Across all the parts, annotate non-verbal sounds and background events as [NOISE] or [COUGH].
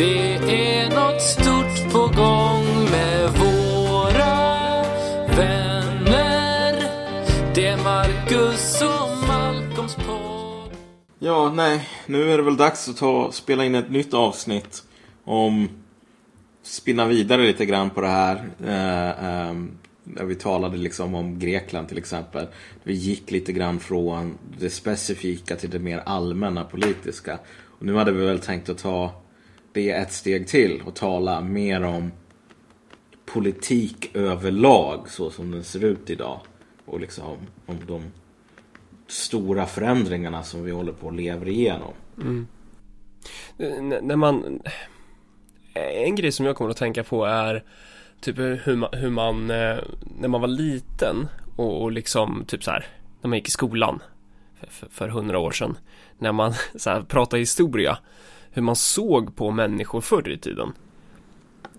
Det är något stort på gång med våra vänner. Det är Marcus och Malcolms podd. Ja, nej, nu är det väl dags att ta spela in ett nytt avsnitt om spinna vidare lite grann på det här. Eh, eh, där vi talade liksom om Grekland till exempel. Vi gick lite grann från det specifika till det mer allmänna politiska. Och nu hade vi väl tänkt att ta det ett steg till och tala mer om politik överlag så som den ser ut idag. Och liksom om de stora förändringarna som vi håller på att leva igenom. Mm. N- när man En grej som jag kommer att tänka på är Typ hur man, hur man eh, När man var liten och, och liksom typ så här När man gick i skolan för- För hundra år sedan När man [LAUGHS] så här, pratade historia hur man såg på människor förr i tiden.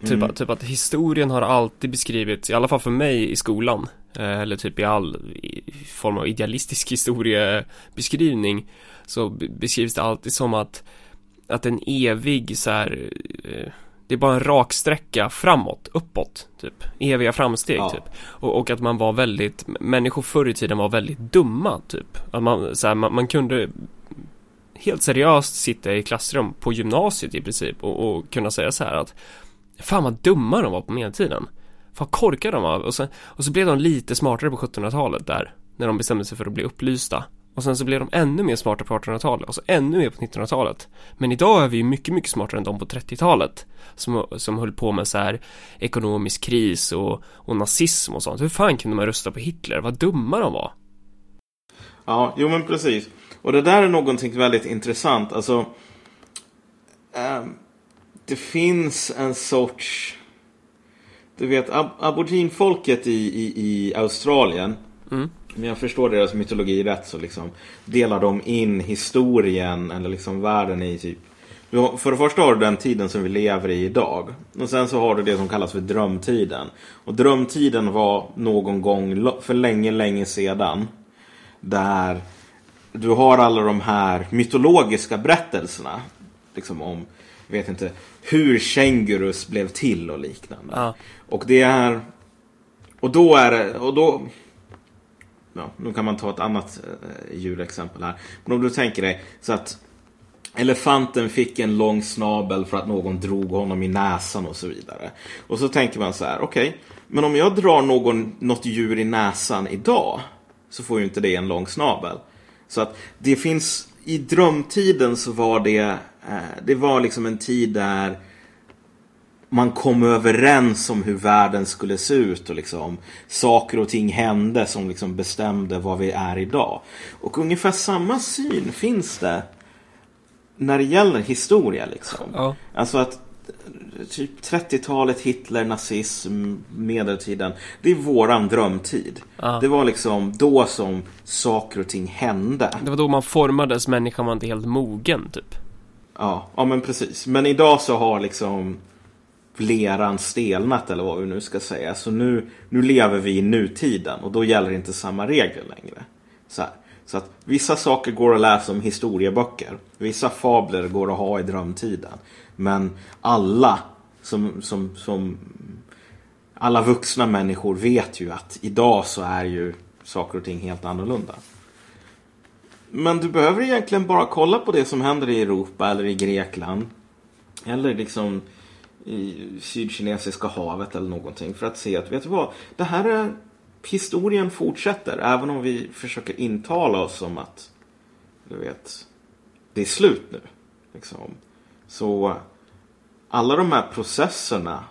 Typ, att- typ att historien har alltid beskrivits, i alla fall för mig i skolan eh, Eller typ i all i form av idealistisk [LAUGHS] historiebeskrivning Så be- beskrivs det alltid som att Att en evig så här eh, Det är bara en rak sträcka framåt, uppåt typ. Eviga framsteg Ja. typ. Och, och att man var väldigt Människor förr i tiden var väldigt dumma typ. Att man, så här, man, man kunde Helt seriöst sitta i klassrum på gymnasiet i princip och, och kunna säga så här att Fan vad dumma de var på medeltiden. Fan korkade de var och, sen, och så blev de lite smartare på 1700-talet där När de bestämde sig för att bli upplysta. Och sen så blev de ännu mer smarta på 1800-talet och så ännu mer på 1900-talet Men idag är vi ju mycket, mycket smartare än de på 30-talet som, som höll på med så här Ekonomisk kris och, och nazism och sånt. Hur fan kunde man rösta på Hitler? Vad dumma de var. Ja, jo men precis. Och det där är någonting väldigt intressant. Alltså, ehm, det finns en sorts... Du vet, ab aboriginfolket i, i, i Australien. Om jag förstår deras mytologi rätt så liksom delar de in historien eller liksom världen i typ för det första har du den tiden som vi lever i idag. Och sen så har du det som kallas för drömtiden. Och drömtiden var någon gång för länge, länge sedan. Där du har alla de här mytologiska berättelserna. Liksom om, vet inte, hur kängurus blev till och liknande. Ja. Och det är... Och då är det... Och då... Ja, nu kan man ta ett annat eh, djurexempel här. Men om du tänker dig så att elefanten fick en lång snabel för att någon drog honom i näsan och så vidare. Och så tänker man så här, okej, men om jag drar någon, något djur i näsan idag så får ju inte det en lång snabel. Så att det finns, i drömtiden så var det, eh, det var liksom en tid där man kom överens om hur världen skulle se ut och liksom saker och ting hände som liksom bestämde vad vi är idag. Och ungefär samma syn finns det när det gäller historia liksom. Ja. Alltså att typ 30-talet, Hitler, nazism, medeltiden. Det är våran drömtid. Ja. Det var liksom då som saker och ting hände. Det var då man formades, människan var inte helt mogen typ Ja, ja men precis. Men idag så har liksom leran stelnat eller vad vi nu ska säga. Så nu, nu lever vi i nutiden och då gäller inte samma regler längre. Så, så att vissa saker går att läsa om historieböcker. Vissa fabler går att ha i drömtiden. Men alla som, som, som alla vuxna människor vet ju att idag så är ju saker och ting helt annorlunda. Men du behöver egentligen bara kolla på det som händer i Europa eller i Grekland. Eller liksom i Sydkinesiska havet eller någonting. För att se att, vet du vad? Det här är... Historien fortsätter. Även om vi försöker intala oss som att, du vet, det är slut nu. Liksom. Så alla de här processerna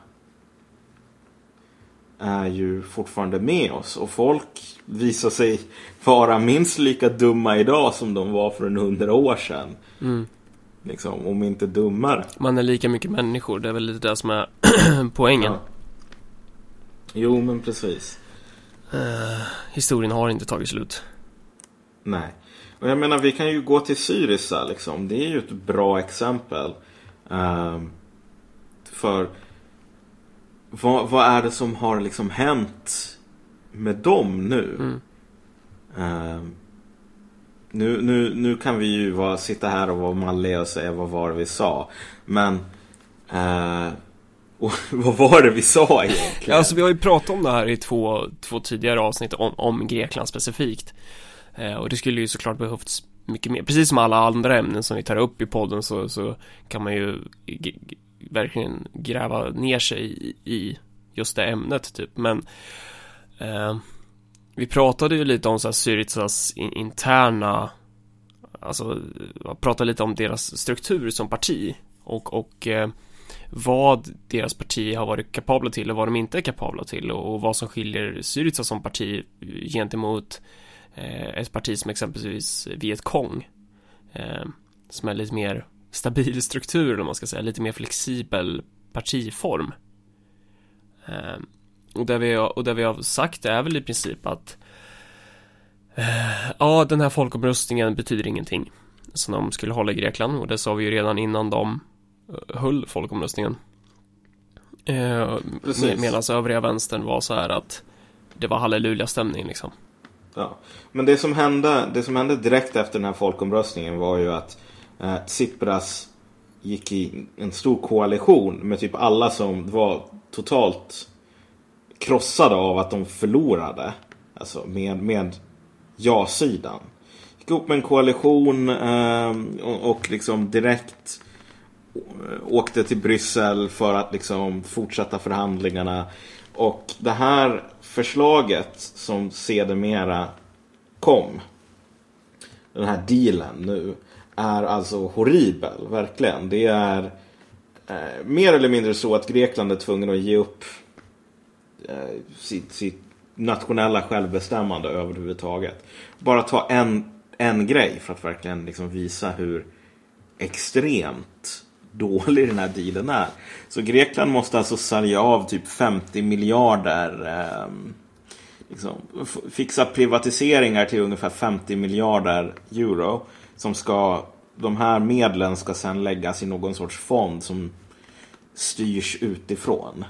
är ju fortfarande med oss. Och folk visar sig vara minst lika dumma idag som de var för en hundra år sedan. Liksom, om inte dummare. Man är lika mycket människor, det är väl lite det som är [CLEARS THROAT] poängen. Ja. Jo, men precis. Historien har inte tagit slut. Nej. Och jag menar, vi kan ju gå till Syriza liksom. Det är ju ett bra exempel. Ehm, för vad, vad är det som har liksom hänt med dem nu? Ehm, nu, nu, nu kan vi ju vara, sitta här och vara malliga och säga vad var det vi sa. Men [LAUGHS] och vad var det vi sa egentligen? Alltså vi har ju pratat om det här i två, två tidigare avsnitt om, om Grekland specifikt. Eh, och det skulle ju såklart behövts mycket mer. Precis som alla andra ämnen som vi tar upp i podden så, så kan man ju verkligen gräva ner sig i, i just det ämnet typ. Men eh, vi pratade ju lite om så här Syrizas in, interna Alltså, prata pratade lite om deras struktur som parti och, och eh, vad deras parti har varit kapabla till och vad de inte är kapabla till och, och vad som skiljer Syriza som parti gentemot eh, ett parti som exempelvis Viet-Cong eh, som är lite mer stabil struktur om man ska säga, lite mer flexibel partiform. Eh, och, det vi, har- och det vi har sagt är väl i princip att eh, ja, den här folkomröstningen betyder ingenting som de skulle hålla i Grekland och det sa vi ju redan innan de eh, höll folkomröstningen. Eh, med, Medan övriga vänstern var så här att det var halleluja-stämning liksom. Ja. Men det som, hände, det som hände direkt efter den här folkomröstningen var ju att eh, Tsipras gick i en stor koalition med typ alla som var totalt krossade av att de förlorade. Alltså med, med ja-sidan. Gick ihop med en koalition eh, och, och liksom direkt åkte till Bryssel för att liksom fortsätta förhandlingarna. Och det här förslaget som sedermera kom. Den här dealen nu. Är alltså horribel, verkligen. Det är eh, mer eller mindre så att Grekland är tvungen att ge upp eh, sitt, sitt nationella självbestämmande överhuvudtaget. Bara ta en, en grej för att verkligen liksom visa hur extremt dålig den här dealen är. Så Grekland måste alltså sälja av typ 50 miljarder eh, liksom, fixa privatiseringar till ungefär 50 miljarder euro. Som ska, de här medlen ska sedan läggas i någon sorts fond som styrs utifrån.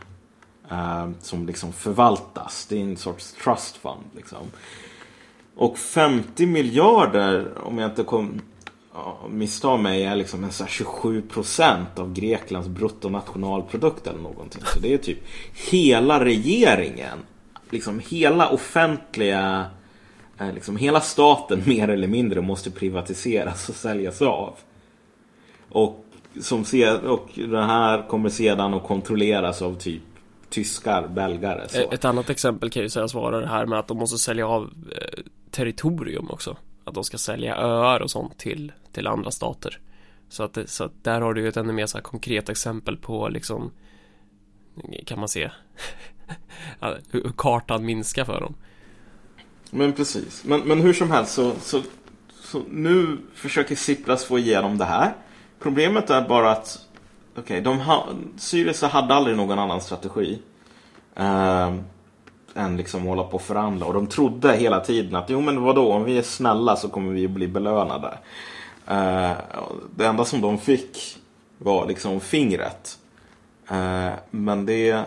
eh, som liksom förvaltas. Det är en sorts trust fund. Liksom. Och 50 miljarder, om jag inte kom, ja, misstar mig, är liksom en så 27 procent av Greklands bruttonationalprodukt eller någonting. Så det är typ hela regeringen, liksom hela offentliga, eh, liksom hela staten [LAUGHS] mer eller mindre måste privatiseras och säljas av. Och, som se, och det här kommer sedan att kontrolleras av typ tyskar, belgare. Så. Ett annat exempel kan ju sägas vara det här med att de måste sälja av eh, territorium också. Att de ska sälja öar och sånt till, till andra stater. Så att, så att där har du ju ett ännu mer så här konkret exempel på liksom kan man se [LAUGHS] hur hur kartan minskar för dem. Men precis. Men, men hur som helst så, så, så nu försöker Sipras få igenom det här. Problemet är bara att okay, de ha, Syriza hade aldrig någon annan strategi. Eh, än liksom hålla på och förhandla. Och de trodde hela tiden att jo men vadå, om vi är snälla så kommer vi bli belönade. Eh, det enda som de fick var liksom fingret. Eh, men det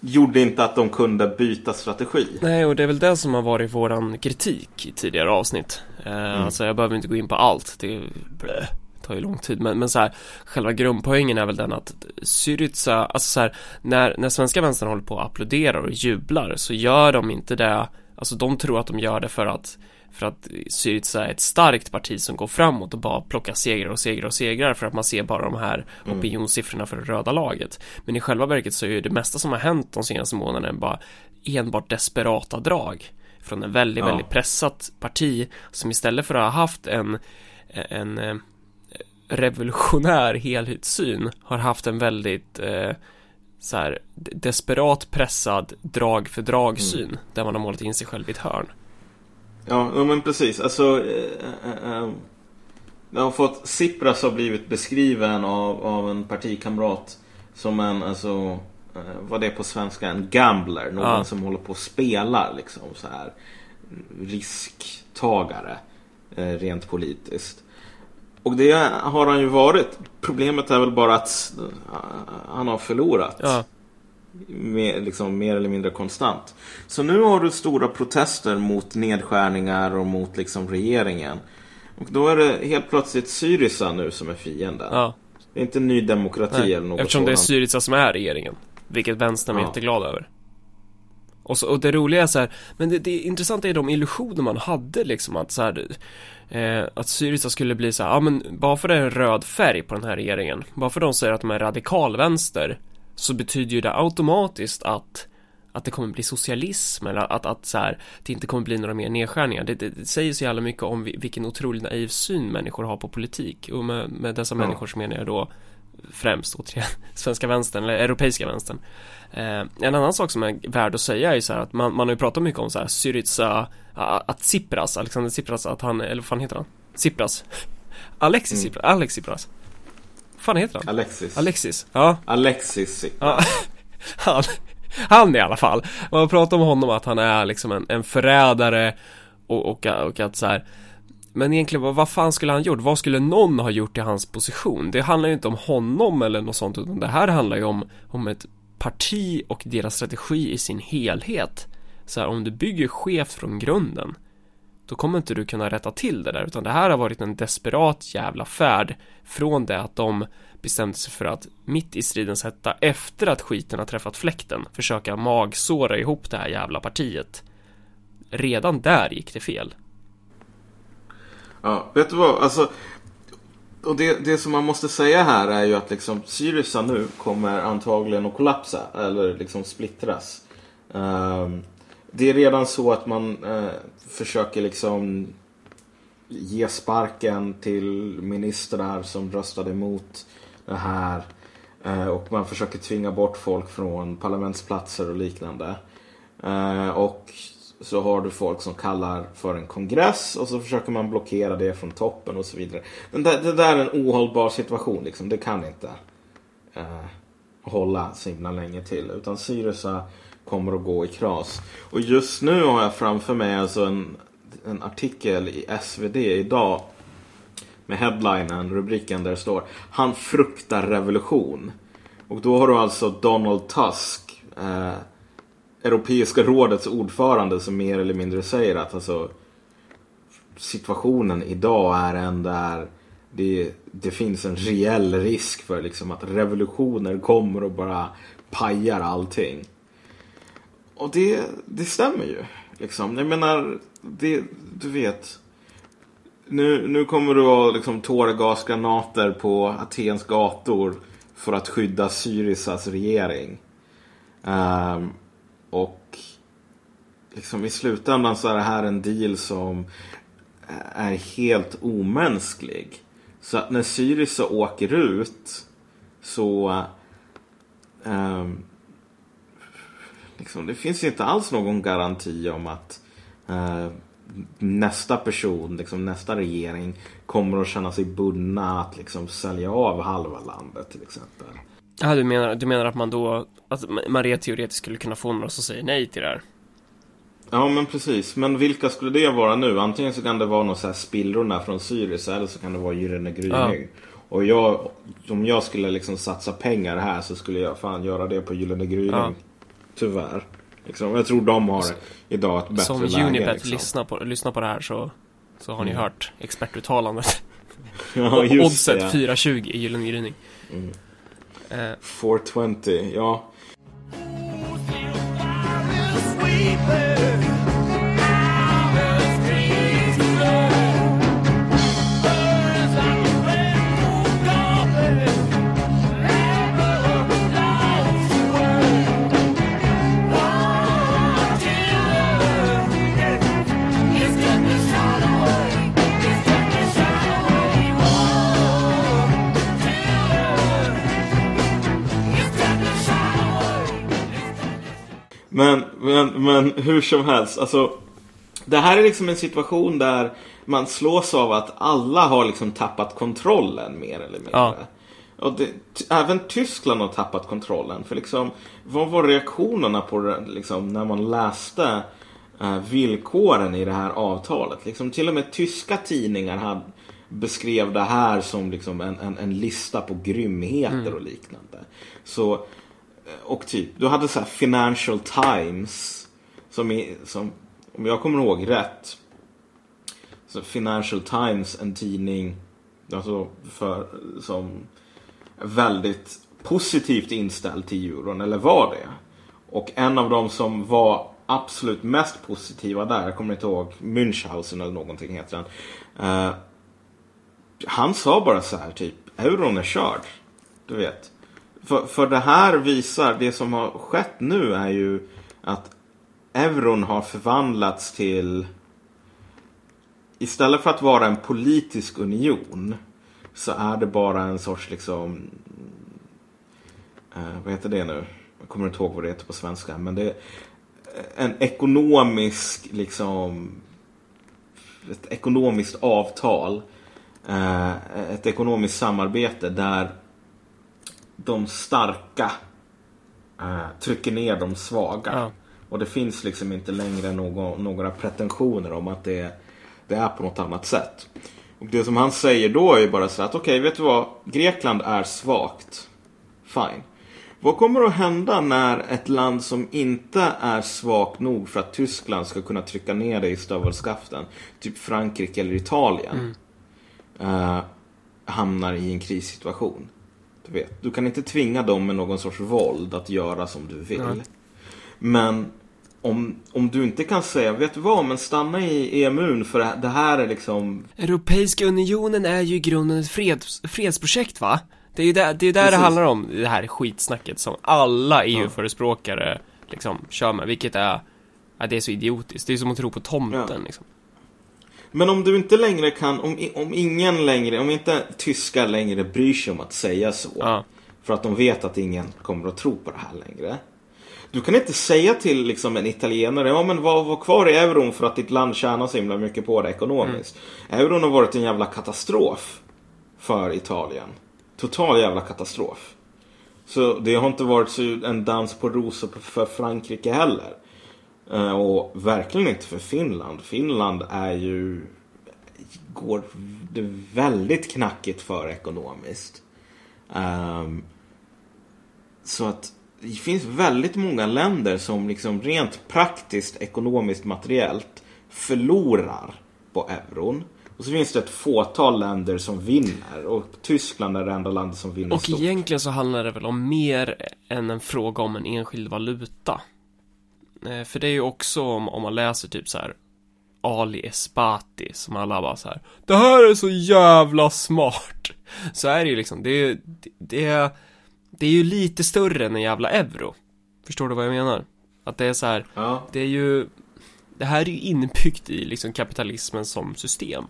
gjorde inte att de kunde byta strategi. Nej, och det är väl det som har varit våran kritik i tidigare avsnitt. Eh, Alltså jag behöver inte gå in på allt, det blö, tar ju lång tid. Men, men så här, själva grundpoängen är väl den att Syriza, alltså så här, när, när svenska vänstern håller på och applåderar och jublar så gör de inte det, alltså de tror att de gör det för att för att Syriza är ett starkt parti som går framåt och bara plockar segrar och segrar och segrar för att man ser bara de här opinionssiffrorna för det röda laget. Men i själva verket så är ju det mesta som har hänt de senaste månaderna bara enbart desperata drag från en väldigt, Ja. väldigt pressat parti som istället för att ha haft en, en eh, revolutionär helhetssyn har haft en väldigt eh, så här, de- desperat pressad drag för drag-syn där man har målat in sig själv i ett hörn. Ja, men precis. Alltså, eh, eh, jag har fått Tsipras har blivit beskriven av, av en partikamrat som en, alltså, eh, vad det är på svenska, en gambler. Någon Ja. som håller på och spelar liksom så här risktagare rent politiskt. Och det har han ju varit. Problemet är väl bara att han har förlorat Ja, mer, liksom, mer eller mindre konstant. Så nu har du stora protester mot nedskärningar och mot liksom, regeringen. Och då är det helt plötsligt Syriza nu som är fienden. ja, Det är inte Ny Demokrati Nej, eller något eftersom det är sådant. Syriza som är regeringen. Vilket vänstern är Ja. jätteglad över. Och, så, och det roliga är så här, men det, det intressanta är de illusioner man hade liksom att så här, eh, att Syriza skulle bli så här, ja men bara för det är en röd färg på den här regeringen, bara för de säger att de är radikalvänster, så betyder ju det automatiskt att att det kommer bli socialism eller att, att så här, det inte kommer bli några mer nedskärningar. Det, det, det säger så jävla mycket om vi- vilken otroligt naiv syn människor har på politik. Och med, med dessa Ja. människor så menar jag då främst återigen [LAUGHS] svenska vänstern eller europeiska vänstern. Eh, en annan sak som är värd att säga är så här att man, man har ju pratat mycket om så här Syriza, att Tsipras, Alexander Tsipras, att han, eller vad fan heter han? Tsipras? [LAUGHS] Alexis Mm. Tsipras, Alex Tsipras. Fan heter han? Alexis. Alexis, ja. Alexis. Ja, [LAUGHS] han, han i alla fall. Man pratar om honom att han är liksom en, en förrädare och, och, och att så här. Men egentligen, vad, vad fan skulle han gjort? Vad skulle någon ha gjort i hans position? Det handlar ju inte om honom eller något sånt, utan det här handlar ju om, om ett parti och deras strategi i sin helhet. Så här, om du bygger skevt från grunden, då kommer inte du kunna rätta till det där, utan det här har varit en desperat jävla färd från det att de bestämde sig för att mitt i stridens hetta, efter att skiten har träffat fläkten, försöka magsåra ihop det här jävla partiet. Redan där gick det fel. Ja, vet du vad? Alltså, och det, det som man måste säga här är ju att liksom Syriza nu kommer antagligen att kollapsa eller liksom splittras. Um, det är redan så att man eh, försöker liksom ge sparken till ministrar som röstade emot det här. Eh, och man försöker tvinga bort folk från parlamentsplatser och liknande. Eh, och så har du folk som kallar för en kongress och så försöker man blockera det från toppen och så vidare. Men det, det där är en ohållbar situation liksom. Det kan inte eh, hålla så himla länge till. Utan Syriza kommer att gå i kras. Och just nu har jag framför mig alltså en, en artikel i SvD idag. Med headlinen, rubriken där det står Han fruktar revolution. Och då har du alltså Donald Tusk. Eh, Europeiska rådets ordförande som mer eller mindre säger att alltså, situationen idag är en där det, det finns en reell risk för liksom att revolutioner kommer och bara pajar allting. Och det, det stämmer ju. Liksom. Jag menar, det, du vet. Nu, nu kommer det vara liksom tårgasgranater på Atens gator för att skydda Syrizas regering. Um, och liksom i slutändan så är det här en deal som är helt omänsklig. Så att när Syriza åker ut så um, liksom, det finns inte alls någon garanti om att uh, nästa person, liksom, nästa regering kommer att känna sig bundna att liksom, sälja av halva landet till exempel. Ja, du menar, du menar att man då, att man rent teoretiskt skulle kunna få några som säger nej till det här? Ja men precis, men vilka skulle det vara nu? Antingen så kan det vara någon så här spillrorna från Syriza eller så kan det vara Gyllene Gryning. Och jag, om jag skulle liksom satsa pengar här så skulle jag fan göra det på Gyllene Gryning. Ja. Tyvärr. Liksom, jag tror de har idag ett bättre Som läge. Unibet liksom. lyssnar, på, lyssnar på det här så, så har ni hört expertuttalandet. [LAUGHS] Ja, just Oddset det. 4,20 i Gyllene Gryning. Eh, 420, ja. Men, men, men hur som helst, alltså. Det här är liksom en situation där man slås av att alla har liksom tappat kontrollen mer eller mindre. Ja. Och det, även Tyskland har tappat kontrollen. För liksom, vad var reaktionerna på det liksom, när man läste eh, villkoren i det här avtalet? Liksom, till och med tyska tidningar hade, beskrev det här som liksom en, en, en lista på grymheter och liknande. Så, Eh, och typ, du hade så här Financial Times som, är, som om jag kommer ihåg rätt så Financial Times, en tidning alltså för, som väldigt positivt inställd till euron, eller var det. Och en av de som var absolut mest positiva där, jag kommer inte ihåg, Münchhausen eller någonting heter han. Eh, han sa bara så här typ, euron är körd. Du vet. För, för det här visar, det som har skett nu är ju att euron har förvandlats till Istället för att vara en politisk union så är det bara en sorts liksom eh, Vad heter det nu? Jag kommer inte ihåg vad det heter på svenska men det är en ekonomisk liksom ett ekonomiskt avtal eh, ett ekonomiskt samarbete där de starka eh, trycker ner de svaga. Ja. Och det finns liksom inte längre någon, några pretensioner om att det, det är på något annat sätt. Och det som han säger då är ju bara så att okej, okay, vet du vad? Grekland är svagt. Fine. Vad kommer att hända när ett land som inte är svagt nog för att Tyskland ska kunna trycka ner det i stövelskaften, typ Frankrike eller Italien, eh, hamnar i en krissituation? Du vet, du kan inte tvinga dem med någon sorts våld att göra som du vill. Nej. Men om, om du inte kan säga, vet du vad, men stanna i EMUn för det- det här är liksom Europeiska unionen är ju i grunden ett freds, fredsprojekt va? Det är ju där det, är där det Precis. handlar om, det här skitsnacket som alla EU-förespråkare liksom kör med, vilket är, ja, det är så idiotiskt. Det är som att tro på tomten Ja. liksom. Men om du inte längre kan, om, om ingen längre, om inte tyskar längre bryr sig om att säga så. Ja. För att de vet att ingen kommer att tro på det här längre. Du kan inte säga till liksom en italienare, ja men var, var kvar i euron för att ditt land tjänar så himla mycket på det ekonomiskt. Euron har varit en jävla katastrof för Italien. Total jävla katastrof. Så det har inte varit så en dans på rosor för Frankrike heller. Eh, Och verkligen inte för Finland. Finland är ju går det väldigt knackigt för ekonomiskt. Ehm, så att det finns väldigt många länder som liksom rent praktiskt, ekonomiskt, materiellt förlorar på euron. Och så finns det ett fåtal länder som vinner. Och Tyskland är det enda landet som vinner Och stort. egentligen så handlar det väl om mer än en fråga om en enskild valuta. Eh, För det är ju också om, om man läser typ så här Ali Esbati som alla bara så här. Det här är så jävla smart. Så är det ju liksom. Det är, det, det är, det är ju lite större än en jävla euro. Förstår du vad jag menar? Att det är så här. Ja. Det är ju Det här är ju inbyggt i liksom kapitalismen som system.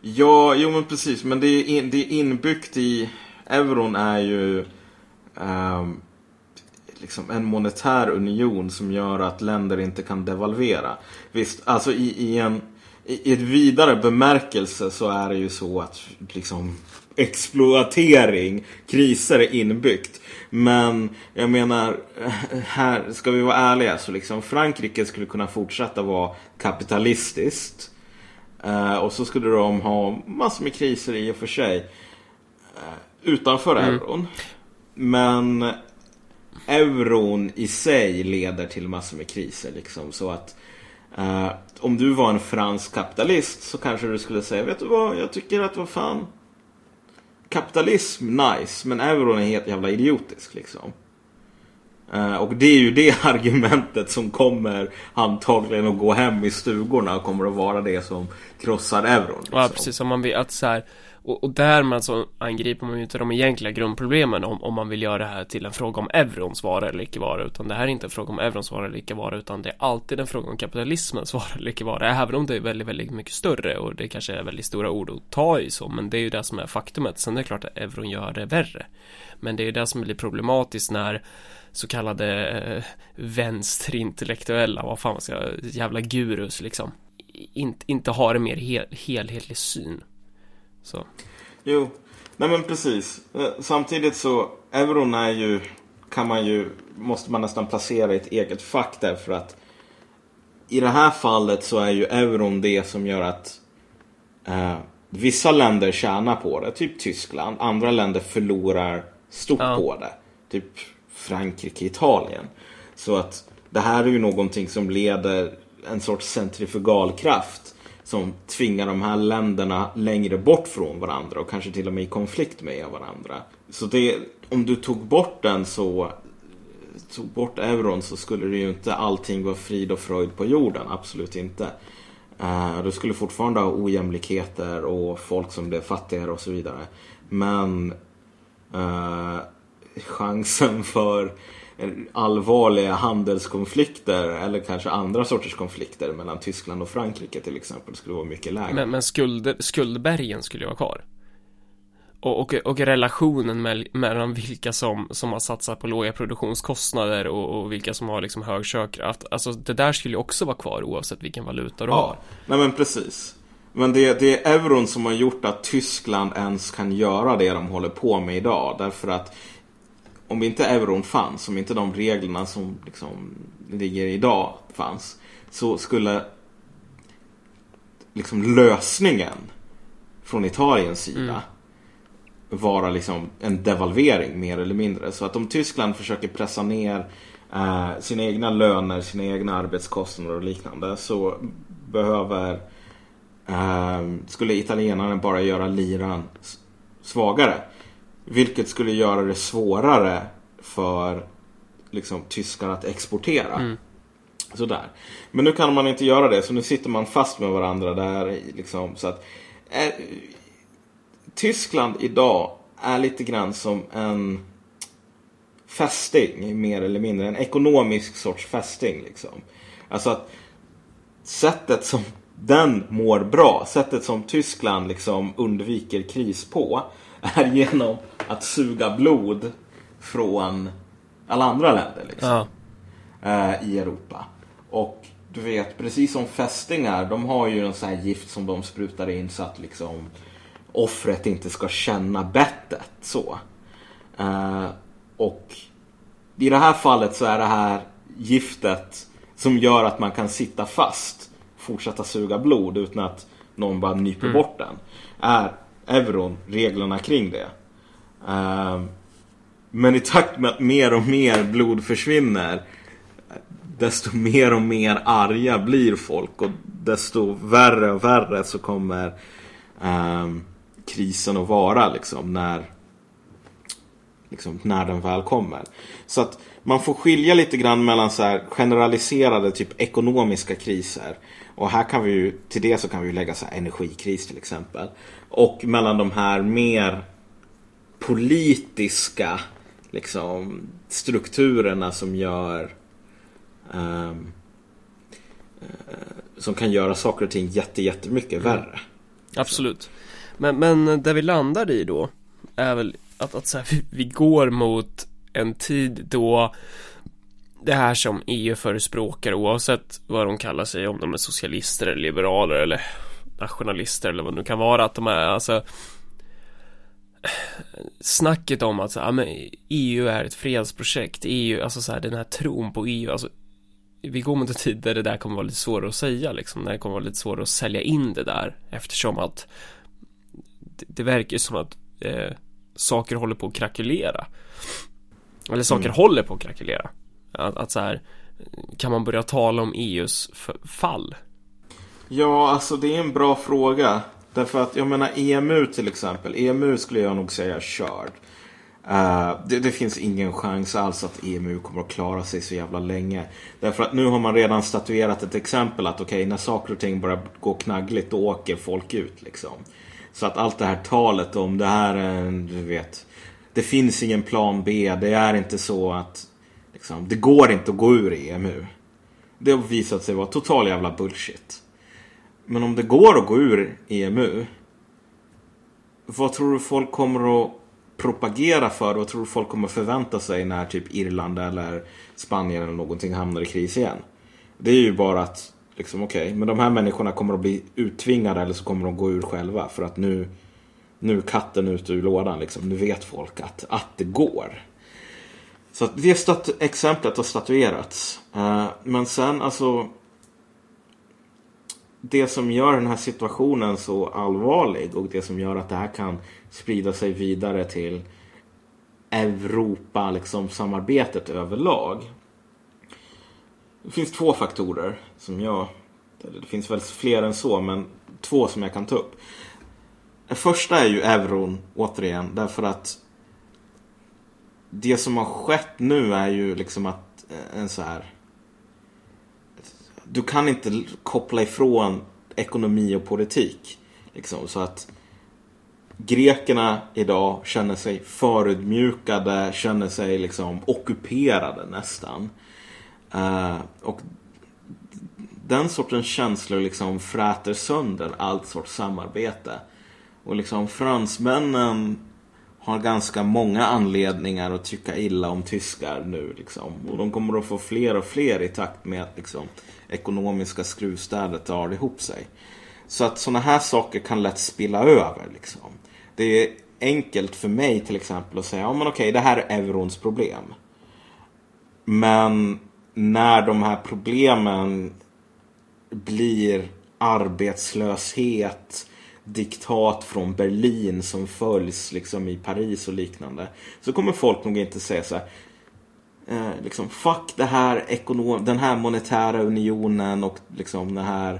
Ja, jo men precis. Men det är, in, det är inbyggt i... Euron är ju ehm, liksom en monetär union som gör att länder inte kan devalvera. Visst, alltså i, i en i i ett vidare bemärkelse så är det ju så att liksom exploatering, kriser är inbyggt. Men jag menar, här ska vi vara ärliga så liksom Frankrike skulle kunna fortsätta vara kapitalistiskt. Eh, och så skulle de ha massor med kriser i och för sig. eh, utanför euron. Men euron i sig leder till massor med kriser. Liksom, så att eh, om du var en fransk kapitalist så kanske du skulle säga Vet du vad, jag tycker att vad fan Kapitalism, nice, men euron är helt jävla idiotisk liksom. Eh, och det är ju det [LAUGHS] argumentet som kommer antagligen att gå hem i stugorna och kommer att vara det som krossar euron. Liksom. Ja, precis. Om man vill att så här, och, och därmed så angriper man ju inte de egentliga grundproblemen om, om man vill göra det här till en fråga om eurons vara eller icke vara, utan det här är inte en fråga om eurons vara eller icke vara, utan det är alltid en fråga om kapitalismens [LAUGHS] vara eller icke vara, även om det är väldigt, väldigt mycket större och det kanske är väldigt stora ord att ta i så, men det är ju det som är faktumet. Sen är det klart att euron gör det värre. Men det är ju det som blir problematiskt när så kallade eh, vänsterintellektuella, vad fan man ska, jävla gurus liksom, inte, inte har en mer hel, helhetlig syn. Så. Jo, nej men precis. Eh, Samtidigt så, euron är ju, kan man ju, måste man nästan placera i ett eget fack därför att i det här fallet så är ju euron det som gör att eh, vissa länder tjänar på det, typ Tyskland. Andra länder förlorar stort Ja. på det, typ Frankrike, Italien. Så att det här är ju någonting som leder en sorts centrifugalkraft som tvingar de här länderna längre bort från varandra och kanske till och med i konflikt med varandra. Så det, om du tog bort den så tog bort euron så skulle det ju inte allting vara frid och fröjd på jorden, absolut inte. Uh, du skulle fortfarande ha ojämlikheter och folk som blev fattigare och så vidare. Men uh, chansen för allvarliga handelskonflikter eller kanske andra sorters konflikter mellan Tyskland och Frankrike till exempel skulle vara mycket lägre. Men, men skulder, skuldbergen skulle ju vara kvar. Och, och, och relationen med, mellan vilka som, som har satsat på låga produktionskostnader och, och vilka som har liksom hög köpkraft. Alltså det där skulle ju också vara kvar oavsett vilken valuta du ja, har. Nej men precis. Men det, det är euron som har gjort att Tyskland ens kan göra det de håller på med idag. Därför att om inte euron fanns, om inte de reglerna som liksom ligger idag fanns, så skulle liksom lösningen från Italiens sida mm. vara liksom en devalvering mer eller mindre. Så att om Tyskland försöker pressa ner eh, sina egna löner, sina egna arbetskostnader och liknande så behöver eh, skulle italienarna bara göra liran svagare. Vilket skulle göra det svårare för liksom, tyskar att exportera. Mm. Sådär. Men nu kan man inte göra det så nu sitter man fast med varandra där. Liksom, så att, eh, Tyskland idag är lite grann som en fästing mer eller mindre. En ekonomisk sorts fästing. Liksom. Alltså att sättet som den mår bra, sättet som Tyskland liksom undviker kris på är genom att suga blod från alla andra länder liksom, ja. eh, i Europa. Och du vet, precis som fästingar, de har ju en sån här gift som de sprutar in så att liksom offret inte ska känna bettet. Så. Eh, och i det här fallet så är det här giftet som gör att man kan sitta fast, fortsätta suga blod utan att någon bara nyper mm. bort den. Är euron, reglerna kring det. Ehm, men i takt med att mer och mer blod försvinner desto mer och mer arga blir folk och desto värre och värre så kommer ehm, krisen att vara liksom när liksom, när den väl kommer. Så att man får skilja lite grann mellan så här generaliserade typ ekonomiska kriser och här kan vi ju, till det så kan vi ju lägga så här energikris till exempel. Och mellan de här mer politiska liksom, strukturerna som gör um, som kan göra saker och ting jätte, jättemycket mm. värre. Absolut. Men, men där vi landar i då är väl att, att så här, vi, vi går mot en tid då det här som EU förespråkar oavsett vad de kallar sig, om de är socialister eller liberaler eller nationalister eller vad det nu kan vara, att de är alltså snacket om att så, ja, men EU är ett fredsprojekt, EU, alltså så här, den här tron på EU, alltså vi går mot en tid där det där kommer vara lite svårare att säga liksom, när det kommer vara lite svårare att sälja in det där eftersom att det, det verkar som att eh, saker håller på att krackelera. Eller saker mm. håller på att krackelera. Att, att så här, kan man börja tala om EUs fall? Ja, alltså det är en bra fråga. Därför att jag menar EMU till exempel. EMU skulle jag nog säga körd. Uh, det, det, finns ingen chans alls att EMU kommer att klara sig så jävla länge. Därför att nu har man redan statuerat ett exempel att okej, okay, när saker och ting börjar gå knaggligt då åker folk ut liksom. Så att allt det här talet om det här är en, du vet, det finns ingen plan B. Det är inte så att liksom, det går inte att gå ur EMU. Det har visat sig vara total jävla bullshit. Men om det går att gå ur EMU. Vad tror du folk kommer att propagera för? Vad tror du folk kommer förvänta sig när typ Irland eller Spanien eller någonting hamnar i kris igen? Det är ju bara att liksom okej, okay, men de här människorna kommer att bli uttvingade eller så kommer de gå ur själva för att nu nu är katten ute ur lådan liksom. Nu vet folk att, att det går. Så att det stat- exemplet har statuerats. Uh, men sen alltså det som gör den här situationen så allvarlig och det som gör att det här kan sprida sig vidare till Europa, liksom samarbetet överlag. Det finns två faktorer som jag, det finns väl fler än så, men två som jag kan ta upp. Den första är ju euron, återigen, därför att det som har skett nu är ju liksom att eh, en så här du kan inte koppla ifrån ekonomi och politik. Liksom, så att grekerna idag känner sig förödmjukade, känner sig liksom ockuperade nästan. Uh, och den sortens känslor liksom fräter sönder allt sorts samarbete. Och liksom fransmännen har ganska många anledningar att tycka illa om tyskar nu. Liksom. Och de kommer att få fler och fler i takt med att liksom, ekonomiska skruvstädet drar ihop sig. Så att sådana här saker kan lätt spilla över. Liksom. Det är enkelt för mig till exempel att säga, ja men okej, det här är eurons problem. Men när de här problemen blir arbetslöshet, diktat från Berlin som följs liksom i Paris och liknande. Så kommer folk nog inte säga så här. Eh, liksom, fuck det här ekonom den här monetära unionen och liksom den här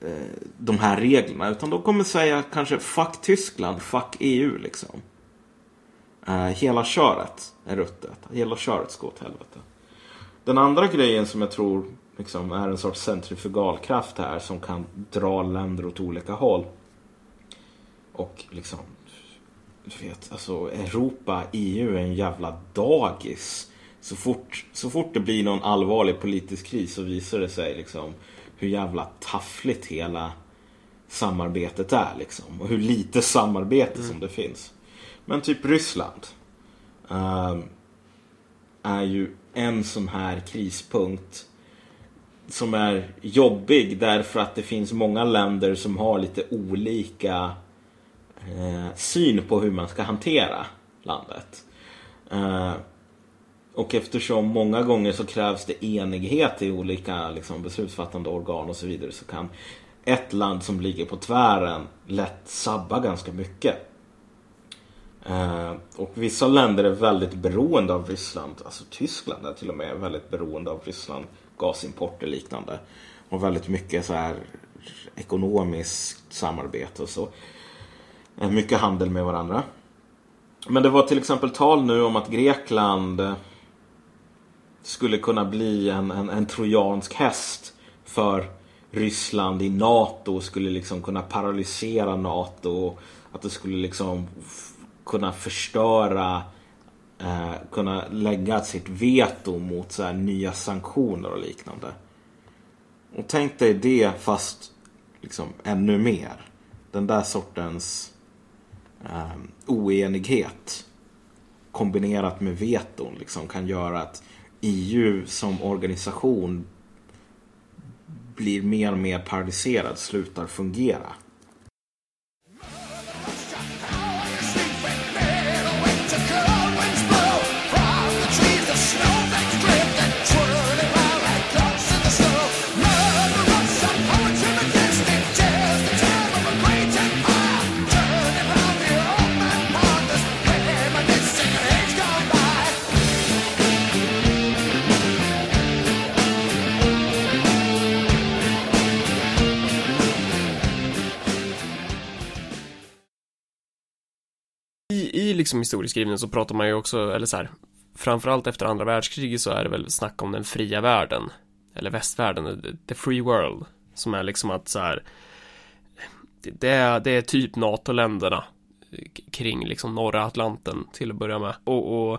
eh, de här reglerna. Utan de kommer säga kanske fuck Tyskland, fuck EU liksom. Eh, hela köret är ruttet. Hela köret ska åt helvete. Den andra grejen som jag tror liksom, är en sorts centrifugalkraft här som kan dra länder åt olika håll. Och liksom, du vet, alltså Europa, EU är en jävla dagis. Så fort, så fort det blir någon allvarlig politisk kris så visar det sig liksom hur jävla taffligt hela samarbetet är liksom. Och hur lite samarbete mm. som det finns. Men typ Ryssland. Uh, är ju en sån här krispunkt som är jobbig därför att det finns många länder som har lite olika eh, syn på hur man ska hantera landet. Eh, och eftersom många gånger så krävs det enighet i olika liksom, beslutsfattande organ och så vidare så kan ett land som ligger på tvären lätt sabba ganska mycket. Eh, och vissa länder är väldigt beroende av Ryssland. Alltså Tyskland är till och med väldigt beroende av Ryssland. Gasimport och liknande. Och väldigt mycket så här ekonomiskt samarbete och så. Eh, mycket handel med varandra. Men det var till exempel tal nu om att Grekland eh, skulle kunna bli en, en, en trojansk häst för Ryssland i NATO skulle liksom kunna paralysera NATO. Att det skulle liksom kunna förstöra, eh, kunna lägga sitt veto mot så nya sanktioner och liknande. Och tänk dig det fast liksom ännu mer. Den där sortens eh, oenighet kombinerat med veton liksom kan göra att EU som organisation blir mer och mer paralyserad, slutar fungera. I liksom historieskrivningen så pratar man ju också, eller så här, framförallt efter andra världskriget så är det väl snack om den fria världen, eller västvärlden, the free world, som är liksom att så här, det är, det är typ NATO-länderna kring liksom norra Atlanten till att börja med. Och, och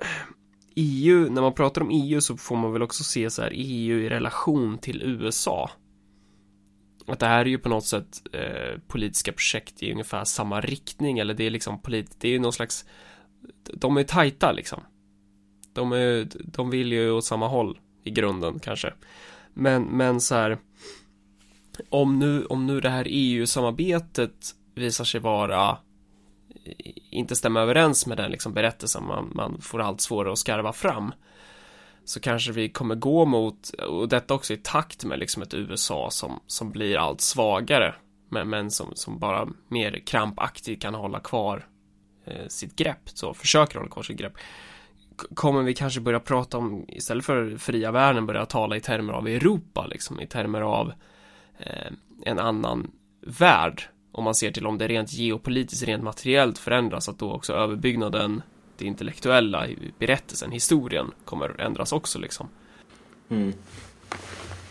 eh, EU, när man pratar om EU så får man väl också se så här EU i relation till USA att det här är ju på något sätt eh, politiska projekt i ungefär samma riktning eller det är liksom polit det är ju någon slags de är tajta liksom. De är de vill ju åt samma håll i grunden kanske. Men men så här om nu om nu det här EU-samarbetet visar sig vara eh, inte stämma överens med den liksom berättelsen man, man får allt svårare att skarva fram så kanske vi kommer gå mot, och detta också i takt med liksom ett USA som, som blir allt svagare, men, men som, som bara mer krampaktigt kan hålla kvar eh, sitt grepp, så försöker hålla kvar sitt grepp. Kommer vi kanske börja prata om, istället för fria världen, börja tala i termer av Europa, liksom, i termer av eh, en annan värld. Om man ser till om det rent geopolitiskt, rent materiellt förändras, att då också överbyggnaden, det intellektuella, berättelsen, historien kommer ändras också liksom. Mm.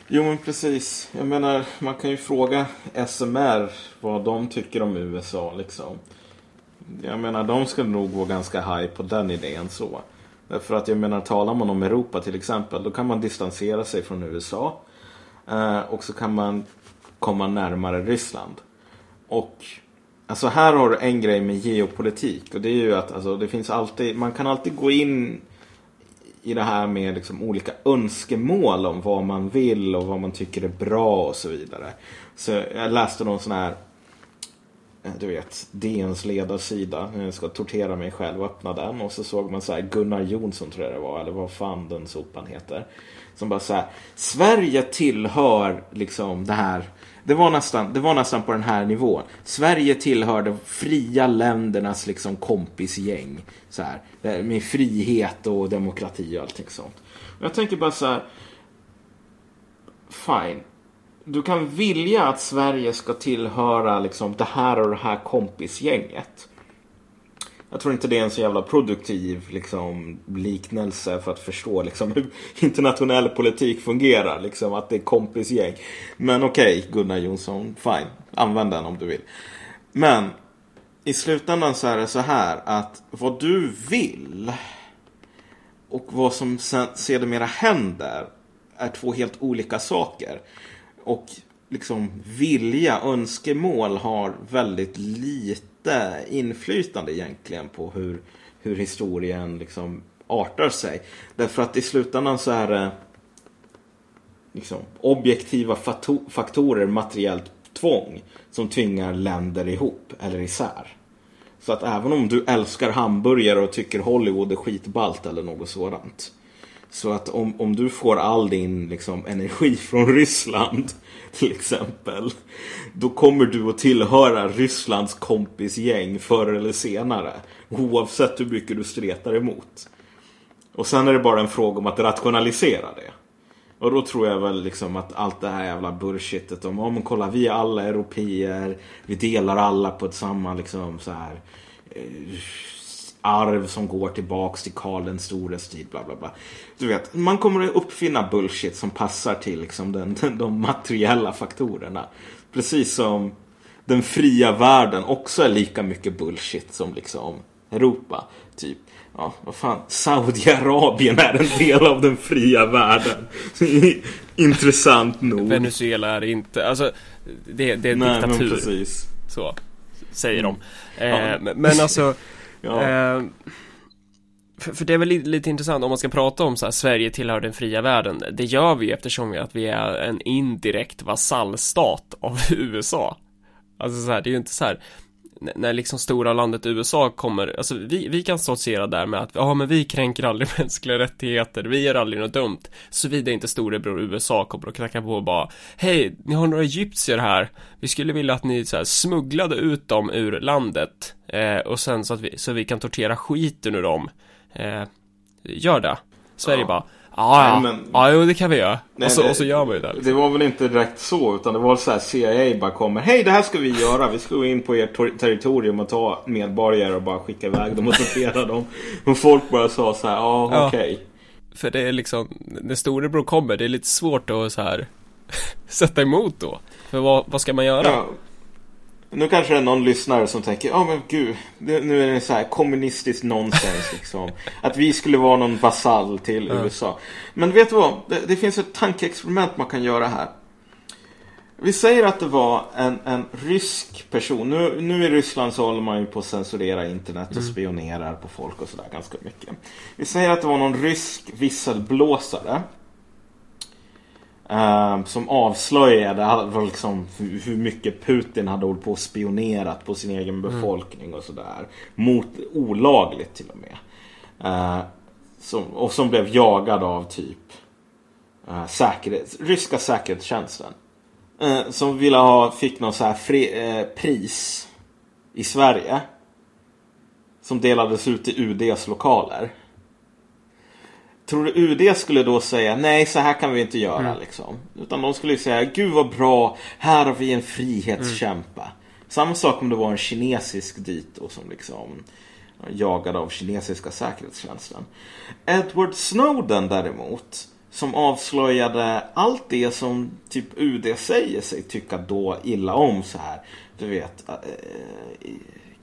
Jo men precis. Jag menar, man kan ju fråga SMR vad de tycker om USA liksom. Jag menar, de skulle nog gå ganska high på den idén så. Därför att jag menar, talar man om Europa till exempel, då kan man distansera sig från USA. Eh, och så kan man komma närmare Ryssland. Och alltså här har du en grej med geopolitik. Och det är ju att alltså, det finns alltid, man kan alltid gå in i det här med liksom olika önskemål om vad man vill och vad man tycker är bra och så vidare. Så jag läste någon sån här eh, du vet, DNs ledarsida. Jag ska tortera mig själv och öppna den. Och så såg man så här Gunnar Jonsson tror jag det var. Eller vad fan den sopan heter. Som bara så här. Sverige tillhör liksom det här. Det var nästan, det var nästan på den här nivån. Sverige tillhör de fria ländernas liksom kompisgäng. Så här, med frihet och demokrati och allting sånt. Och jag tänker bara så här. Fine. Du kan vilja att Sverige ska tillhöra liksom det här och det här kompisgänget. Jag tror inte det är en så jävla produktiv liksom, liknelse för att förstå liksom, hur internationell politik fungerar. Liksom, att det är kompisgäng. Men okej, okay, Gunnar Jonsson, fine. Använd den om du vill. Men i slutändan så är det så här att vad du vill och vad som sedermera händer är två helt olika saker. Och liksom vilja, önskemål har väldigt lite inflytande egentligen på hur, hur historien liksom artar sig. Därför att i slutändan så är det liksom, objektiva faktorer, materiellt tvång, som tvingar länder ihop eller isär. Så att även om du älskar hamburgare och tycker Hollywood är skitballt eller något sådant. Så att om, om du får all din liksom, energi [LAUGHS] från Ryssland till exempel. Då kommer du att tillhöra Rysslands kompisgäng förr eller senare. Oavsett hur mycket du stretar emot. Och sen är det bara en fråga om att rationalisera det. Och då tror jag väl liksom att allt det här jävla bullshitet om, om kolla vi är alla europeer, vi delar alla på ett samma liksom så här eh, arv som går tillbaks till Karl den stores tid, bla bla bla. Du vet, man kommer att uppfinna bullshit som passar till liksom den, den, de materiella faktorerna. Precis som den fria världen också är lika mycket bullshit som liksom Europa. Typ, ja, vad fan, Saudiarabien är en del av den fria världen. [LAUGHS] Intressant nog. Venezuela är inte, alltså det, det är en Nej, diktatur. Men precis. Så, säger de. Mm. Eh, Men alltså Ja. Eh, för, för, det är väl lite, lite, intressant om man ska prata om så här, Sverige tillhör den fria världen. Det gör vi ju eftersom vi, att vi är en indirekt vasallstat av [LAUGHS] USA. Alltså så här, det är ju inte så här när liksom stora landet USA kommer, alltså vi, vi kan stoltsera där med att ja men vi kränker aldrig [LAUGHS] mänskliga rättigheter, vi gör aldrig något dumt. Såvida inte storebror USA kommer och knackar på och bara hej, ni har några egyptier här. Vi skulle vilja att ni så här, smugglade ut dem ur landet eh, och sen så att vi, så vi kan tortera skiten ur dem. Eh, gör det. Sverige ja. bara Ja, ja. Men, ja, jo, det kan vi göra. Nej, och, så, det, och så gör man ju det. Liksom. Det var väl inte direkt så, utan det var så här CIA bara kommer. Hej, det här ska vi göra. Vi ska gå in på ert territorium och ta medborgare och bara skicka iväg dem och sortera dem. Och folk bara sa så här, ja, ja. okej. Okay. För det är liksom, när storebror kommer, det är lite svårt att så här [LAUGHS] sätta emot då. För vad, vad ska man göra? Ja. Nu kanske det är någon lyssnare som tänker, ja oh, men gud, nu är det så här kommunistiskt nonsens liksom. [LAUGHS] Att vi skulle vara någon vasall till mm. USA. Men vet du vad? Det, det, finns ett tankeexperiment man kan göra här. Vi säger att det var en, en rysk person. Nu, nu i Ryssland så håller man ju på att censurera internet och mm. spionerar på folk och sådär ganska mycket. Vi säger att det var någon rysk visselblåsare Uh, som avslöjade liksom, hur mycket Putin hade hållit på och spionerat på sin egen mm. befolkning och sådär. Mot olagligt till och med. Uh, som, och som blev jagad av typ uh, säkerhet, ryska säkerhetstjänsten. Uh, som ville ha, fick någon så här fri, pris i Sverige. Som delades ut i UDs lokaler. Tror du UD skulle då säga nej så här kan vi inte göra Mm. liksom. Utan de skulle säga gud vad bra, här har vi en frihetskämpa. Mm. Samma sak om det var en kinesisk dito som liksom jagad av kinesiska säkerhetstjänsten. Edward Snowden däremot, som avslöjade allt det som typ UD säger sig tycka då illa om så här. Du vet, eh,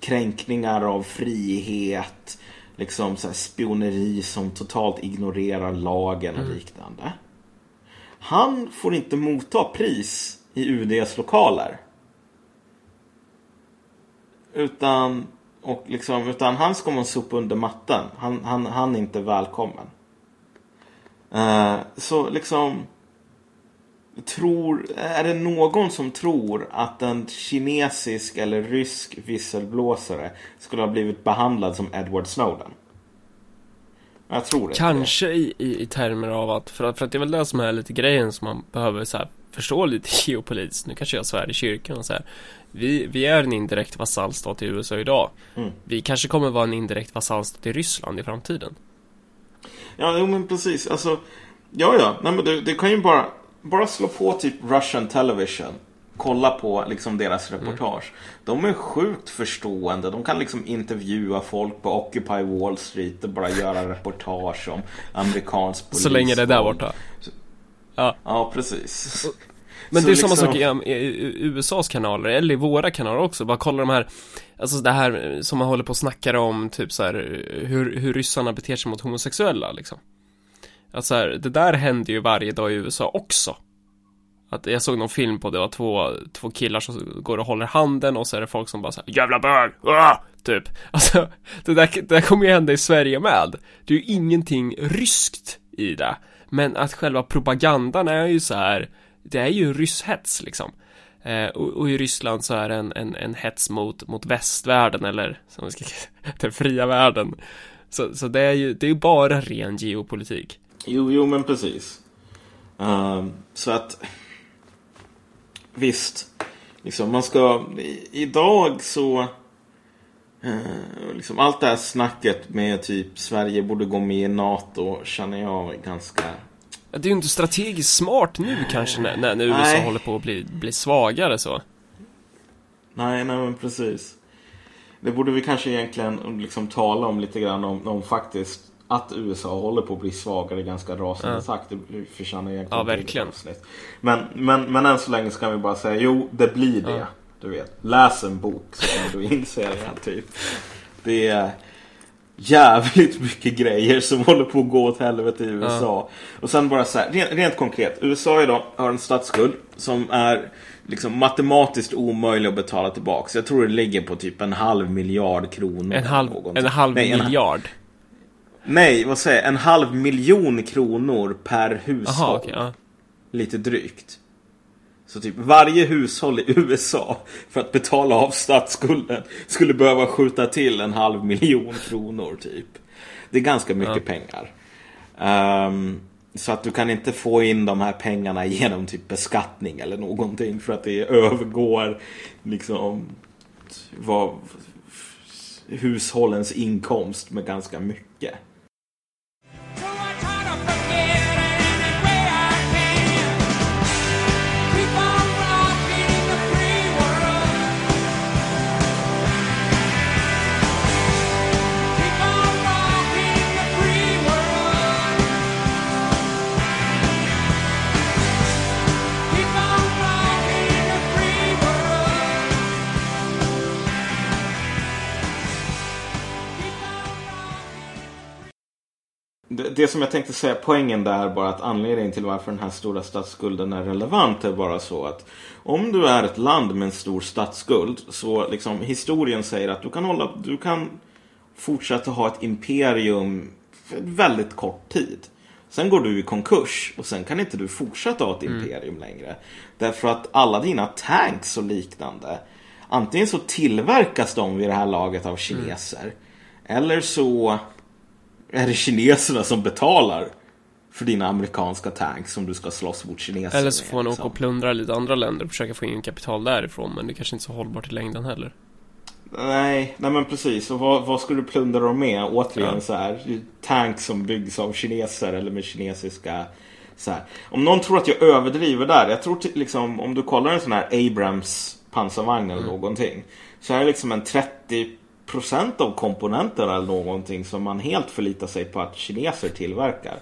kränkningar av frihet, liksom så spioneri som totalt ignorerar lagen och liknande. Han får inte motta pris i UDs lokaler. Utan, och liksom, utan han ska man sopa under mattan. Han, han, han är inte välkommen. Eh, så liksom tror, är det någon som tror att en kinesisk eller rysk visselblåsare skulle ha blivit behandlad som Edward Snowden? Jag tror inte Kanske i, i, i termer av att, för, att, för att det är väl det som är lite grejen som man behöver så här, förstå lite [LAUGHS] geopolitiskt. Nu kanske jag svär i kyrkan och så här. Vi, vi är en indirekt vasallstat i USA idag. Mm. Vi kanske kommer vara en indirekt vasallstat i Ryssland i framtiden. Ja, jo, men precis. Alltså, ja, ja. Nej, men du, du kan ju bara, bara slå på typ Russian Television. Kolla på liksom deras reportage. De är sjukt förstående. De kan liksom intervjua folk på Occupy Wall Street och bara göra [LAUGHS] reportage om amerikansk polis. Så länge det är där borta. Ja, precis. [LAUGHS] Men Så det är samma liksom- sak i, i, i USAs kanaler, eller i våra kanaler också. Bara kolla de här, alltså det här som man håller på och snackar om, typ så här, hur, hur ryssarna beter sig mot homosexuella liksom. Att så här, det där händer ju varje dag i USA också. Att jag såg någon film på det var två, två killar som går och håller handen och så är det folk som bara säger jävla bög, ah! typ. Alltså, det där, det där kommer ju hända i Sverige med. Det är ju ingenting ryskt i det. Men att själva propagandan är ju så här, det är ju rysshets liksom. Eh, och, och i Ryssland så är det en, en, en hets mot, mot västvärlden eller som vi ska kalla den fria världen. Så, så det är ju, det är ju bara ren geopolitik. Jo, jo men precis. Ehm, så att visst, liksom man ska i, idag så eh, liksom allt det här snacket med typ Sverige borde gå med i NATO känner jag ganska Det är ju inte strategiskt smart nu kanske när, när när USA Nej. håller på att bli, bli svagare så. Nej, nej men precis. Det borde vi kanske egentligen liksom tala om lite grann om, om faktiskt att USA håller på att bli svagare ganska rasande Ja. takt. Det förtjänar egentligen Ja, verkligen. Men, men, men än så länge kan vi bara säga jo, det blir det. Ja. Du vet, läs en bok så kan du inse det. Typ. Det är jävligt mycket grejer som håller på att gå åt helvete i USA. Och sen bara så här, rent, rent konkret. USA idag har en statsskuld som är liksom matematiskt omöjlig att betala tillbaka. Jag tror det ligger på typ en halv miljard kronor. En halv, en halv Nej, en- miljard. Nej, vad säger jag? En halv miljon kronor per hushåll. Jaha, okej. ja. Lite drygt. Så typ varje hushåll i USA för att betala av statsskulden skulle behöva skjuta till en halv miljon kronor typ. Det är ganska mycket pengar. Ehm, så att du kan inte få in de här pengarna genom typ beskattning eller någonting för att det övergår liksom vad hushållens inkomst med ganska mycket. Det, det som jag tänkte säga, poängen där bara att anledningen till varför den här stora statsskulden är relevant är bara så att om du är ett land med en stor statsskuld så liksom historien säger att du kan hålla, du kan fortsätta ha ett imperium för väldigt kort tid. Sen går du i konkurs och sen kan inte du fortsätta ha ett imperium längre. Därför att alla dina tanks och liknande antingen så tillverkas de vid det här laget av kineser eller så är det kineserna som betalar för dina amerikanska tanks som du ska slåss mot kineser Eller så får man med, åka liksom. och plundra lite andra länder och försöka få in kapital därifrån men det kanske inte är så hållbart i längden heller. Nej, nej men precis. Och vad, vad skulle du plundra dem med? Återigen Ja. så här. Tanks som byggs av kineser eller med kinesiska. Om någon tror att jag överdriver där. Jag tror liksom om du kollar en sån här Abrams pansarvagn eller någonting. Så är det liksom en 30% av komponenterna eller någonting som man helt förlitar sig på att kineser tillverkar.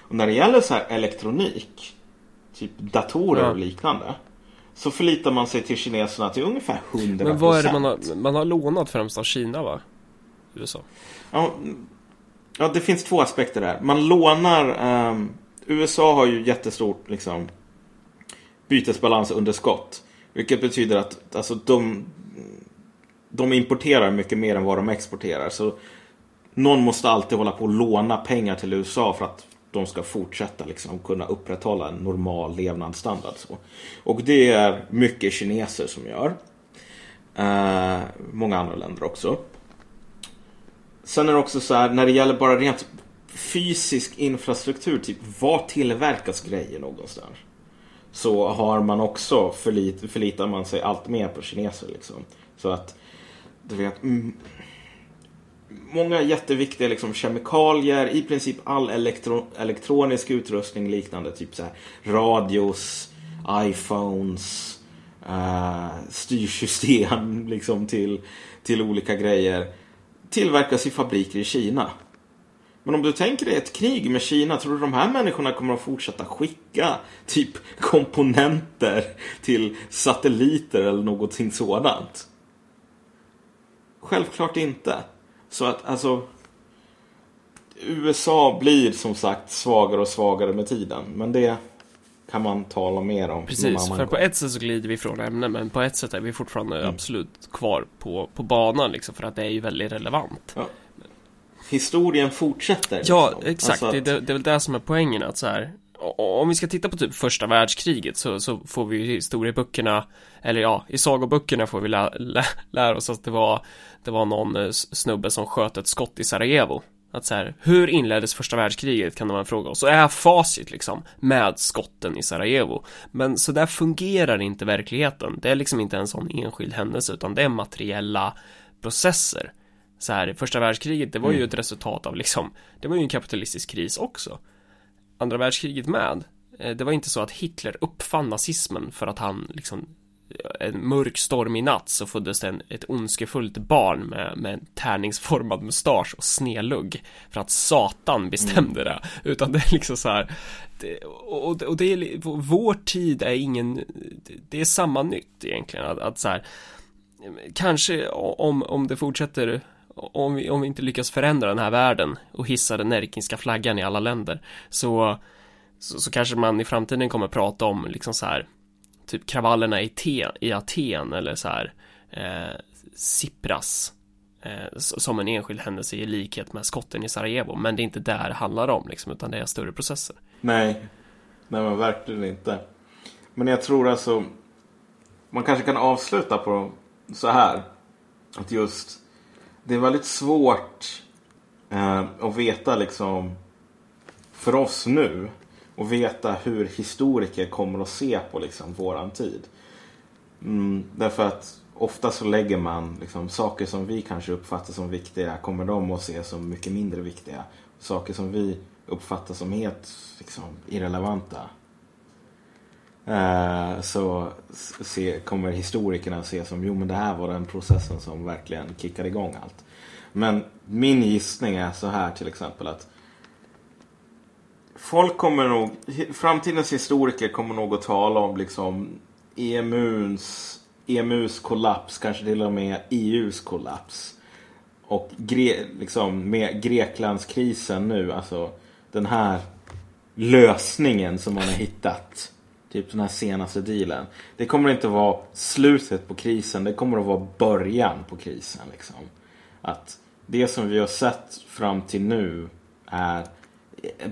Och när det gäller så här elektronik, typ datorer Ja. och liknande. Så förlitar man sig till kineserna till ungefär 100%. Men vad är det man har, man har lånat främst av Kina va? USA. Ja, ja, det finns två aspekter där. Man lånar... ehm, USA har ju jättestort liksom, bytesbalansunderskott. Vilket betyder att alltså, de, de importerar mycket mer än vad de exporterar. Så någon måste alltid hålla på och låna pengar till USA för att de ska fortsätta liksom, kunna upprätthålla en normal levnadsstandard. Så. Och det är mycket kineser som gör. Eh, många andra länder också. Sen är det också så här, när det gäller bara rent fysisk infrastruktur, typ var tillverkas grejer någonstans? Så har man också förlit, förlitar man sig allt mer på kineser liksom. Så att, du vet, mm, många jätteviktiga liksom, kemikalier, i princip all elektro, elektronisk utrustning liknande, typ så här radios, iPhones, Uh, styrsystem [LAUGHS] liksom till, till olika grejer tillverkas i fabriker i Kina. Men om du tänker dig ett krig med Kina, tror du de här människorna kommer att fortsätta skicka typ komponenter till satelliter eller någonting sådant? Självklart inte. Så att alltså USA blir som sagt svagare och svagare med tiden. Men det kan man tala mer om. Precis, för på ett sätt så glider vi från ämnet men på ett sätt är vi fortfarande Mm. absolut kvar på, på banan liksom för att det är ju väldigt relevant. Historien fortsätter. Ja, liksom. exakt. Alltså det, att- det, det är väl det som är poängen att så här. Om vi ska titta på typ första världskriget så, så får vi i historieböckerna Eller ja, i sagoböckerna får vi lä, lä, lära oss att det var Det var någon eh, snubbe som sköt ett skott i Sarajevo Att så här, hur inleddes första världskriget kan man fråga oss. Och är facit liksom med skotten i Sarajevo. Men så där fungerar inte verkligheten. Det är liksom inte en sån enskild händelse utan det är materiella processer. Så här, första världskriget, det var ju ett resultat av liksom, det var ju en kapitalistisk kris också. Andra världskriget med, eh, det var inte så att Hitler uppfann nazismen för att han liksom en mörk stormig natt så föddes det en, ett ondskefullt barn med, med en tärningsformad mustasch och snelugg för att Satan bestämde det. Utan det är liksom så här det, och, och det är, vår tid är ingen, det är samma nytt egentligen. Att, att så här, kanske om, om det fortsätter om vi, om vi inte lyckas förändra den här världen och hissa den erkinska flaggan i alla länder så, så, så kanske man i framtiden kommer prata om liksom så här typ kravallerna i, te, i Aten eller så här eh, eh, som en enskild händelse i likhet med skotten i Sarajevo men det är inte där det handlar om liksom utan det är större processer. Nej, nej men verkligen inte. Men jag tror alltså, man kanske kan avsluta på så här. Att just, det är väldigt svårt eh, att veta liksom, för oss nu, och veta hur historiker kommer att se på liksom våran tid. Mm, därför att ofta så lägger man liksom, saker som vi kanske uppfattar som viktiga, kommer de att se som mycket mindre viktiga. Saker som vi uppfattar som helt liksom, irrelevanta. Eh, så se, kommer historikerna se som, jo men det här var den processen som verkligen kickade igång allt. Men min gissning är så här till exempel att Folk kommer nog, framtidens historiker kommer nog att tala om liksom EMUs, EMUs kollaps, kanske till och med EUs kollaps. Och gre, liksom med Greklandskrisen nu, alltså den här lösningen som man har hittat. Typ den här senaste dealen. Det kommer inte vara slutet på krisen, det kommer att vara början på krisen. Liksom. Att det som vi har sett fram till nu är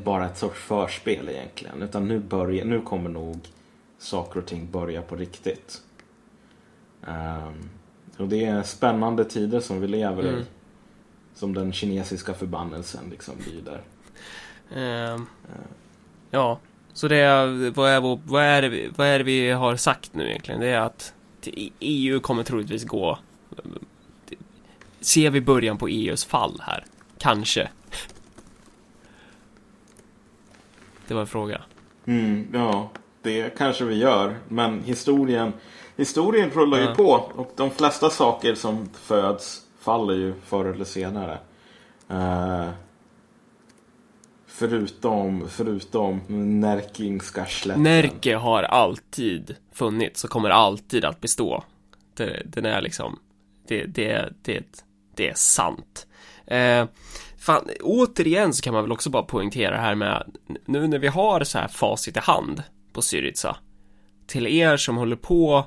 bara ett sorts förspel egentligen. Utan nu, börjar, nu kommer nog saker och ting börja på riktigt. Ehm, och det är spännande tider som vi lever i. Mm. Som den kinesiska förbannelsen liksom lyder. Ehm, ja, så det är, vad är, vår, vad, är det, vi- vad är det vi har sagt nu egentligen? Det är att EU kommer troligtvis gå ser vi början på EUs fall här? Kanske. Det var en fråga. Mm, ja, det kanske vi gör. Men historien, historien rullar ju Ja. på. Och de flesta saker som föds faller ju förr eller senare. Eh, förutom, förutom Närkingska slätten. Närke har alltid funnits och kommer alltid att bestå. Det, den är liksom, det, det, det, det är sant. Eh, fan, återigen så kan man väl också bara poängtera det här med, nu när vi har så här facit i hand på Syriza, till er som håller på,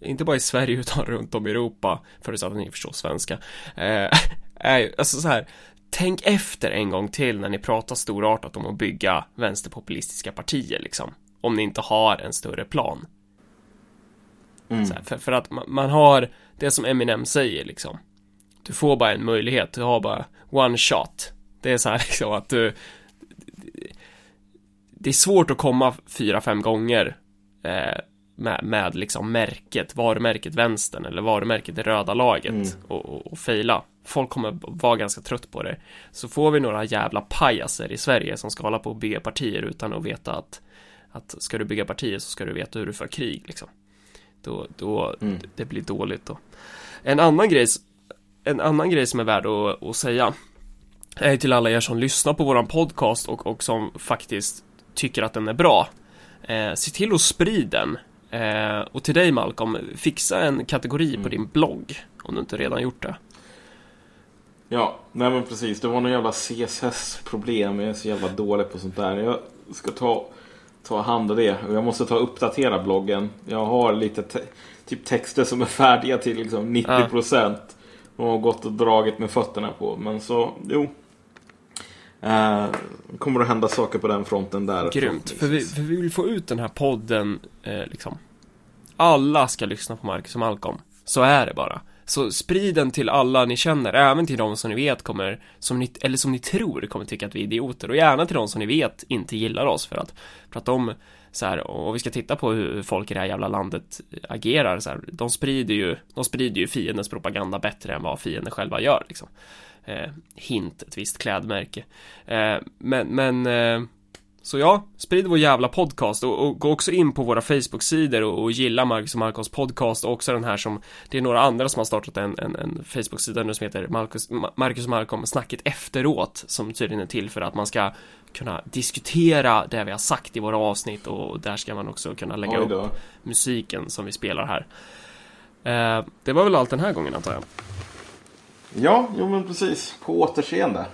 inte bara i Sverige [LAUGHS] utan runt om i Europa, förutsatt att ni förstår svenska, eh, [LAUGHS] är ju, alltså så här, tänk efter en gång till när ni pratar storartat om att bygga vänsterpopulistiska partier liksom. Om ni inte har en större plan. Mm. Här, för, för att man, man har det som Eminem säger liksom. Du får bara en möjlighet, du har bara one shot. Det är så här [LAUGHS] liksom att du Det är svårt att komma fyra, fem gånger eh, med, med liksom märket, varumärket vänstern eller varumärket det röda laget Mm. och, och, och fejla. Folk kommer vara ganska trött på det. Så får vi några jävla pajaser i Sverige som ska hålla på och bygga partier utan att veta att att ska du bygga partier så ska du veta hur du för krig liksom. Då, då, Mm. det blir dåligt då. En annan grej, en annan grej som är värd att, att säga är till alla er som lyssnar på våran podcast och, och som faktiskt tycker att den är bra. Eh, se till att sprida den. Eh, och till dig Malcolm, fixa en kategori på din blogg om du inte redan gjort det. Ja, nej men precis. Det var någon jävla CSS-problem. Jag är så jävla dålig på sånt där. Jag ska ta, ta hand om det. Och jag måste ta och uppdatera bloggen. Jag har lite te- typ texter som är [LAUGHS] färdiga till liksom 90%. Och har gått och dragit med fötterna på. Men så, jo. Eh, kommer att hända saker på den fronten där. Grymt, för vi, för vi vill få ut den här podden eh, liksom. Alla ska lyssna på Marcus och Malcolm. Så är det bara. Så sprid den till alla ni känner, även till de som ni vet kommer, som ni, eller som ni tror kommer tycka att vi är idioter. Och gärna till de som ni vet inte gillar oss för att, för att de, så här, och vi ska titta på hur folk i det här jävla landet agerar så här, de sprider ju, de sprider ju fiendens propaganda bättre än vad fienden själva gör liksom. Eh, hint, ett visst klädmärke. Eh, men, men eh, så ja, sprid vår jävla podcast och, och gå också in på våra Facebook-sidor och, och gilla Marcus och Malcolms podcast och också den här som Det är några andra som har startat en, en, en Facebook-sida nu som heter Marcus, Ma- Marcus och Malcolm Snacket efteråt Som tydligen är till för att man ska kunna diskutera det vi har sagt i våra avsnitt och där ska man också kunna lägga upp musiken som vi spelar här eh, Det var väl allt den här gången antar jag Ja, jo men precis. På återseende.